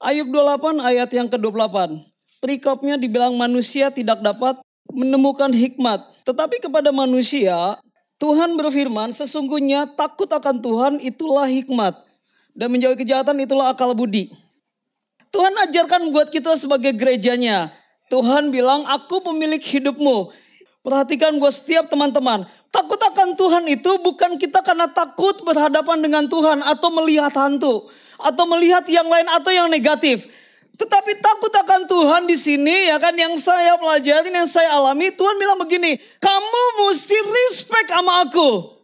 Ayub 28 ayat yang ke-28. Perikopnya dibilang manusia tidak dapat menemukan hikmat. Tetapi kepada manusia Tuhan berfirman sesungguhnya takut akan Tuhan itulah hikmat. Dan menjauhi kejahatan itulah akal budi. Tuhan ajarkan buat kita sebagai gerejanya. Tuhan bilang aku pemilik hidupmu. Perhatikan buat setiap teman-teman. Takut akan Tuhan itu bukan kita karena takut berhadapan dengan Tuhan atau melihat hantu atau melihat yang lain atau yang negatif. Tetapi takut akan Tuhan di sini ya kan yang saya pelajari, yang saya alami, Tuhan bilang begini, kamu mesti respect sama aku.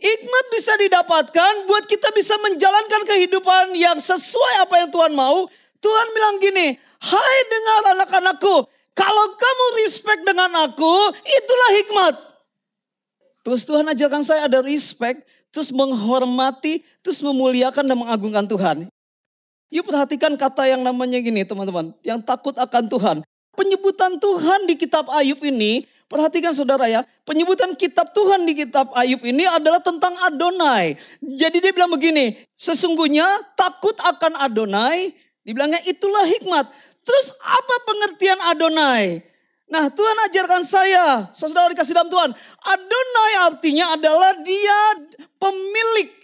Hikmat bisa didapatkan buat kita bisa menjalankan kehidupan yang sesuai apa yang Tuhan mau. Tuhan bilang gini, hai dengar anak-anakku, kalau kamu respect dengan aku, itulah hikmat. Terus Tuhan ajarkan saya ada respect, terus menghormati, terus memuliakan dan mengagungkan Tuhan. Yuk perhatikan kata yang namanya gini teman-teman, yang takut akan Tuhan. Penyebutan Tuhan di kitab Ayub ini, perhatikan saudara ya, penyebutan kitab Tuhan di kitab Ayub ini adalah tentang Adonai. Jadi dia bilang begini, sesungguhnya takut akan Adonai, dibilangnya itulah hikmat. Terus apa pengertian Adonai? Nah Tuhan ajarkan saya, saudara dikasih dalam Tuhan. Adonai artinya adalah dia pemilik.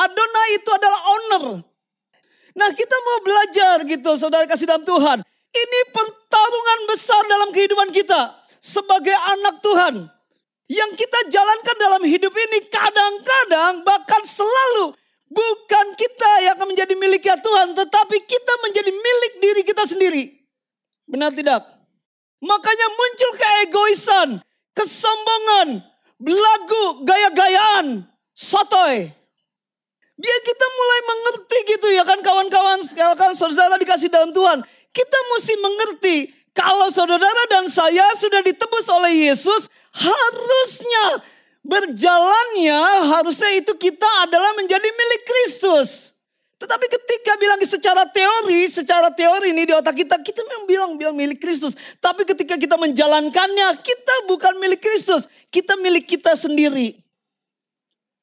Adonai itu adalah owner. Nah kita mau belajar gitu saudara kasih dalam Tuhan. Ini pertarungan besar dalam kehidupan kita. Sebagai anak Tuhan. Yang kita jalankan dalam hidup ini kadang-kadang bahkan selalu. Bukan kita yang akan menjadi miliknya Tuhan. Tetapi kita menjadi milik diri kita sendiri. Benar tidak? Makanya muncul keegoisan, kesombongan, belagu, gaya-gayaan, sotoy. Biar kita mulai mengerti gitu ya kan kawan-kawan, kan saudara dikasih dalam Tuhan. Kita mesti mengerti kalau saudara dan saya sudah ditebus oleh Yesus, harusnya berjalannya harusnya itu kita adalah menjadi milik Kristus. Tetapi ketika bilang secara teori, secara teori ini di otak kita, kita memang bilang bilang milik Kristus. Tapi ketika kita menjalankannya, kita bukan milik Kristus. Kita milik kita sendiri.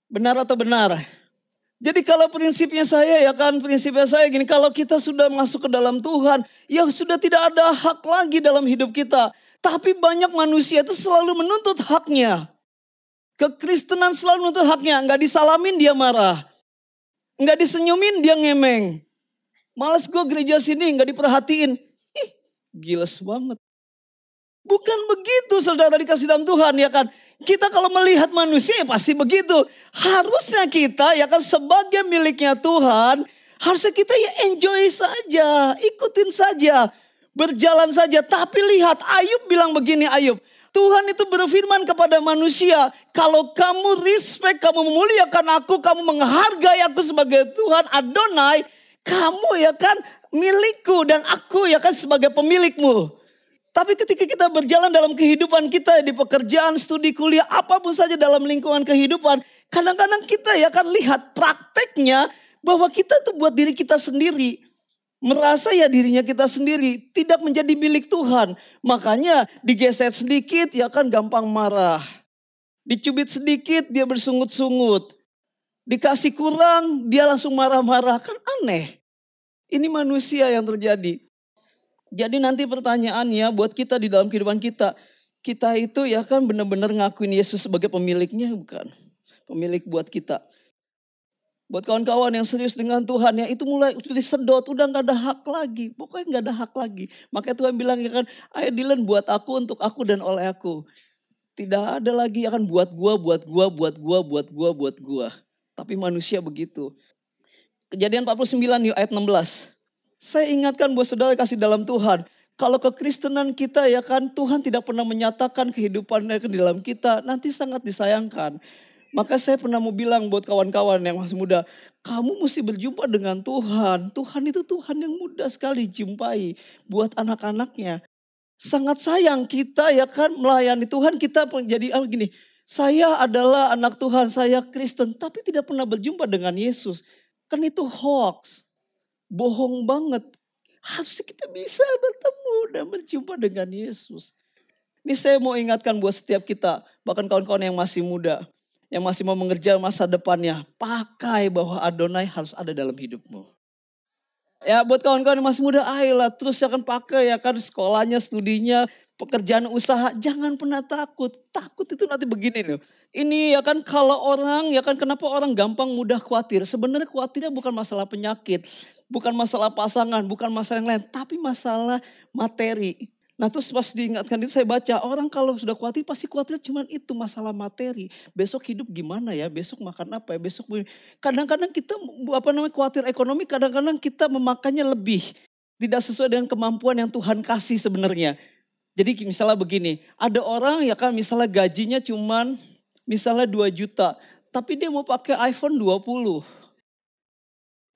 Benar atau benar? Jadi kalau prinsipnya saya ya kan, prinsipnya saya gini, kalau kita sudah masuk ke dalam Tuhan, ya sudah tidak ada hak lagi dalam hidup kita. Tapi banyak manusia itu selalu menuntut haknya. Kekristenan selalu menuntut haknya, nggak disalamin dia marah. Nggak disenyumin dia ngemeng. Males gue gereja sini nggak diperhatiin. Ih giles banget. Bukan begitu saudara dikasih dalam Tuhan ya kan. Kita kalau melihat manusia ya pasti begitu. Harusnya kita ya kan sebagai miliknya Tuhan. Harusnya kita ya enjoy saja. Ikutin saja. Berjalan saja. Tapi lihat Ayub bilang begini Ayub. Tuhan itu berfirman kepada manusia, kalau kamu respect, kamu memuliakan aku, kamu menghargai aku sebagai Tuhan Adonai, kamu ya kan milikku dan aku ya kan sebagai pemilikmu. Tapi ketika kita berjalan dalam kehidupan kita di pekerjaan, studi kuliah, apa pun saja dalam lingkungan kehidupan, kadang-kadang kita ya kan lihat prakteknya bahwa kita tuh buat diri kita sendiri merasa ya dirinya kita sendiri tidak menjadi milik Tuhan. Makanya digeser sedikit ya kan gampang marah. Dicubit sedikit dia bersungut-sungut. Dikasih kurang dia langsung marah-marah. Kan aneh. Ini manusia yang terjadi. Jadi nanti pertanyaannya buat kita di dalam kehidupan kita. Kita itu ya kan benar-benar ngakuin Yesus sebagai pemiliknya bukan. Pemilik buat kita. Buat kawan-kawan yang serius dengan Tuhan ya itu mulai disedot udah nggak ada hak lagi. Pokoknya nggak ada hak lagi. Makanya Tuhan bilang ya kan, ayo Dylan buat aku untuk aku dan oleh aku. Tidak ada lagi akan buat gua, buat gua, buat gua, buat gua, buat gua. Tapi manusia begitu. Kejadian 49 yuk ayat 16. Saya ingatkan buat saudara kasih dalam Tuhan. Kalau kekristenan kita ya kan Tuhan tidak pernah menyatakan kehidupannya ke dalam kita. Nanti sangat disayangkan. Maka saya pernah mau bilang buat kawan-kawan yang masih muda, kamu mesti berjumpa dengan Tuhan. Tuhan itu Tuhan yang mudah sekali jumpai buat anak-anaknya. Sangat sayang kita ya kan melayani Tuhan kita jadi oh gini, saya adalah anak Tuhan, saya Kristen, tapi tidak pernah berjumpa dengan Yesus. Kan itu hoax. Bohong banget. Harusnya kita bisa bertemu dan berjumpa dengan Yesus. Ini saya mau ingatkan buat setiap kita, bahkan kawan-kawan yang masih muda yang masih mau mengerja masa depannya, pakai bahwa Adonai harus ada dalam hidupmu. Ya buat kawan-kawan yang masih muda, ayolah terus akan pakai ya kan sekolahnya, studinya, pekerjaan usaha. Jangan pernah takut. Takut itu nanti begini loh. Ini ya kan kalau orang, ya kan kenapa orang gampang mudah khawatir. Sebenarnya khawatirnya bukan masalah penyakit. Bukan masalah pasangan, bukan masalah yang lain. Tapi masalah materi. Nah terus pas diingatkan itu saya baca, orang kalau sudah khawatir pasti khawatir cuma itu masalah materi. Besok hidup gimana ya, besok makan apa ya, besok kadang-kadang kita apa namanya khawatir ekonomi, kadang-kadang kita memakannya lebih. Tidak sesuai dengan kemampuan yang Tuhan kasih sebenarnya. Jadi misalnya begini, ada orang ya kan misalnya gajinya cuma misalnya 2 juta, tapi dia mau pakai iPhone 20.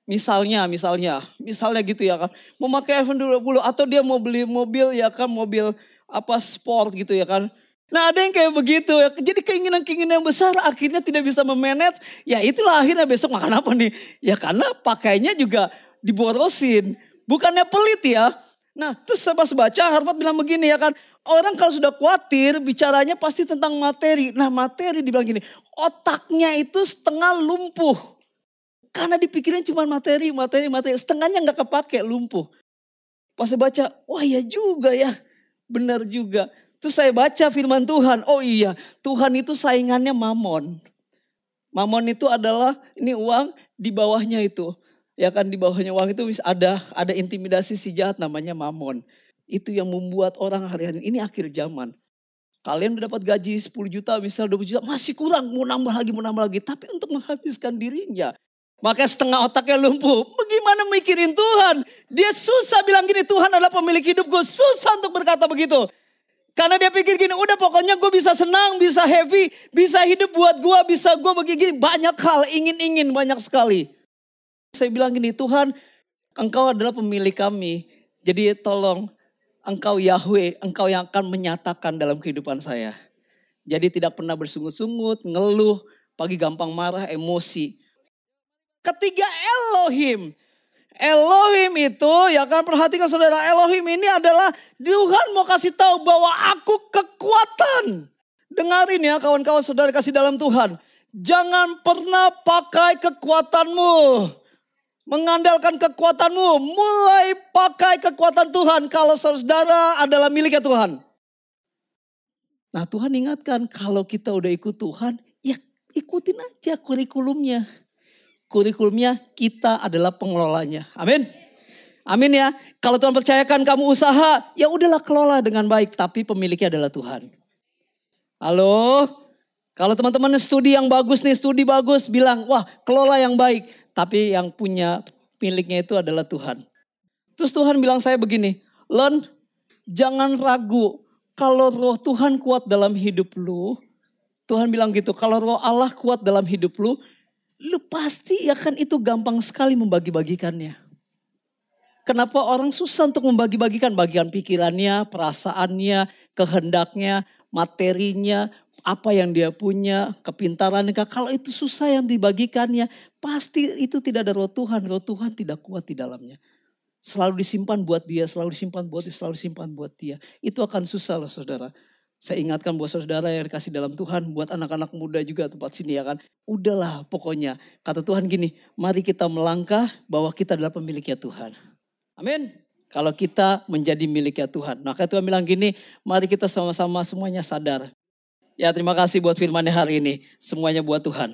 Misalnya, misalnya, misalnya gitu ya kan. Mau pakai iPhone 20 atau dia mau beli mobil ya kan, mobil apa sport gitu ya kan. Nah ada yang kayak begitu ya. Jadi keinginan-keinginan yang besar akhirnya tidak bisa memanage. Ya itulah akhirnya besok makan apa nih. Ya karena pakainya juga diborosin. Bukannya pelit ya. Nah terus saya pas baca Harvard bilang begini ya kan. Orang kalau sudah khawatir bicaranya pasti tentang materi. Nah materi dibilang gini. Otaknya itu setengah lumpuh. Karena dipikirin cuma materi, materi, materi. Setengahnya nggak kepake, lumpuh. Pas saya baca, wah ya juga ya. Benar juga. Terus saya baca firman Tuhan. Oh iya, Tuhan itu saingannya mamon. Mamon itu adalah ini uang di bawahnya itu. Ya kan di bawahnya uang itu ada ada intimidasi si jahat namanya mamon. Itu yang membuat orang hari-hari ini akhir zaman. Kalian dapat gaji 10 juta, misal 20 juta, masih kurang, mau nambah lagi, mau nambah lagi. Tapi untuk menghabiskan dirinya, maka setengah otaknya lumpuh. Bagaimana mikirin Tuhan? Dia susah bilang gini, Tuhan adalah pemilik hidupku. Susah untuk berkata begitu. Karena dia pikir gini, udah pokoknya gue bisa senang, bisa happy, bisa hidup buat gue, bisa gue begini. Banyak hal, ingin-ingin banyak sekali. Saya bilang gini, Tuhan engkau adalah pemilik kami. Jadi tolong engkau Yahweh, engkau yang akan menyatakan dalam kehidupan saya. Jadi tidak pernah bersungut-sungut, ngeluh, pagi gampang marah, emosi. Ketiga Elohim. Elohim itu ya kan perhatikan saudara Elohim ini adalah Tuhan mau kasih tahu bahwa aku kekuatan. Dengarin ya kawan-kawan saudara kasih dalam Tuhan. Jangan pernah pakai kekuatanmu. Mengandalkan kekuatanmu. Mulai pakai kekuatan Tuhan kalau saudara adalah miliknya Tuhan. Nah Tuhan ingatkan kalau kita udah ikut Tuhan ya ikutin aja kurikulumnya kurikulumnya kita adalah pengelolanya. Amin. Amin ya. Kalau Tuhan percayakan kamu usaha, ya udahlah kelola dengan baik. Tapi pemiliknya adalah Tuhan. Halo. Kalau teman-teman studi yang bagus nih, studi bagus, bilang, wah kelola yang baik. Tapi yang punya miliknya itu adalah Tuhan. Terus Tuhan bilang saya begini, Len, jangan ragu. Kalau roh Tuhan kuat dalam hidup lu, Tuhan bilang gitu, kalau roh Allah kuat dalam hidup lu, lu pasti akan itu gampang sekali membagi-bagikannya. Kenapa orang susah untuk membagi-bagikan bagian pikirannya, perasaannya, kehendaknya, materinya, apa yang dia punya, kepintarannya. Kalau itu susah yang dibagikannya, pasti itu tidak ada roh Tuhan. Roh Tuhan tidak kuat di dalamnya. Selalu disimpan buat dia, selalu disimpan buat dia, selalu disimpan buat dia. Itu akan susah loh saudara. Saya ingatkan buat saudara yang dikasih dalam Tuhan, buat anak-anak muda juga tempat sini ya kan. Udahlah pokoknya. Kata Tuhan gini, mari kita melangkah bahwa kita adalah pemiliknya Tuhan. Amin. Kalau kita menjadi miliknya Tuhan. Maka Tuhan bilang gini, mari kita sama-sama semuanya sadar. Ya terima kasih buat firmannya hari ini. Semuanya buat Tuhan.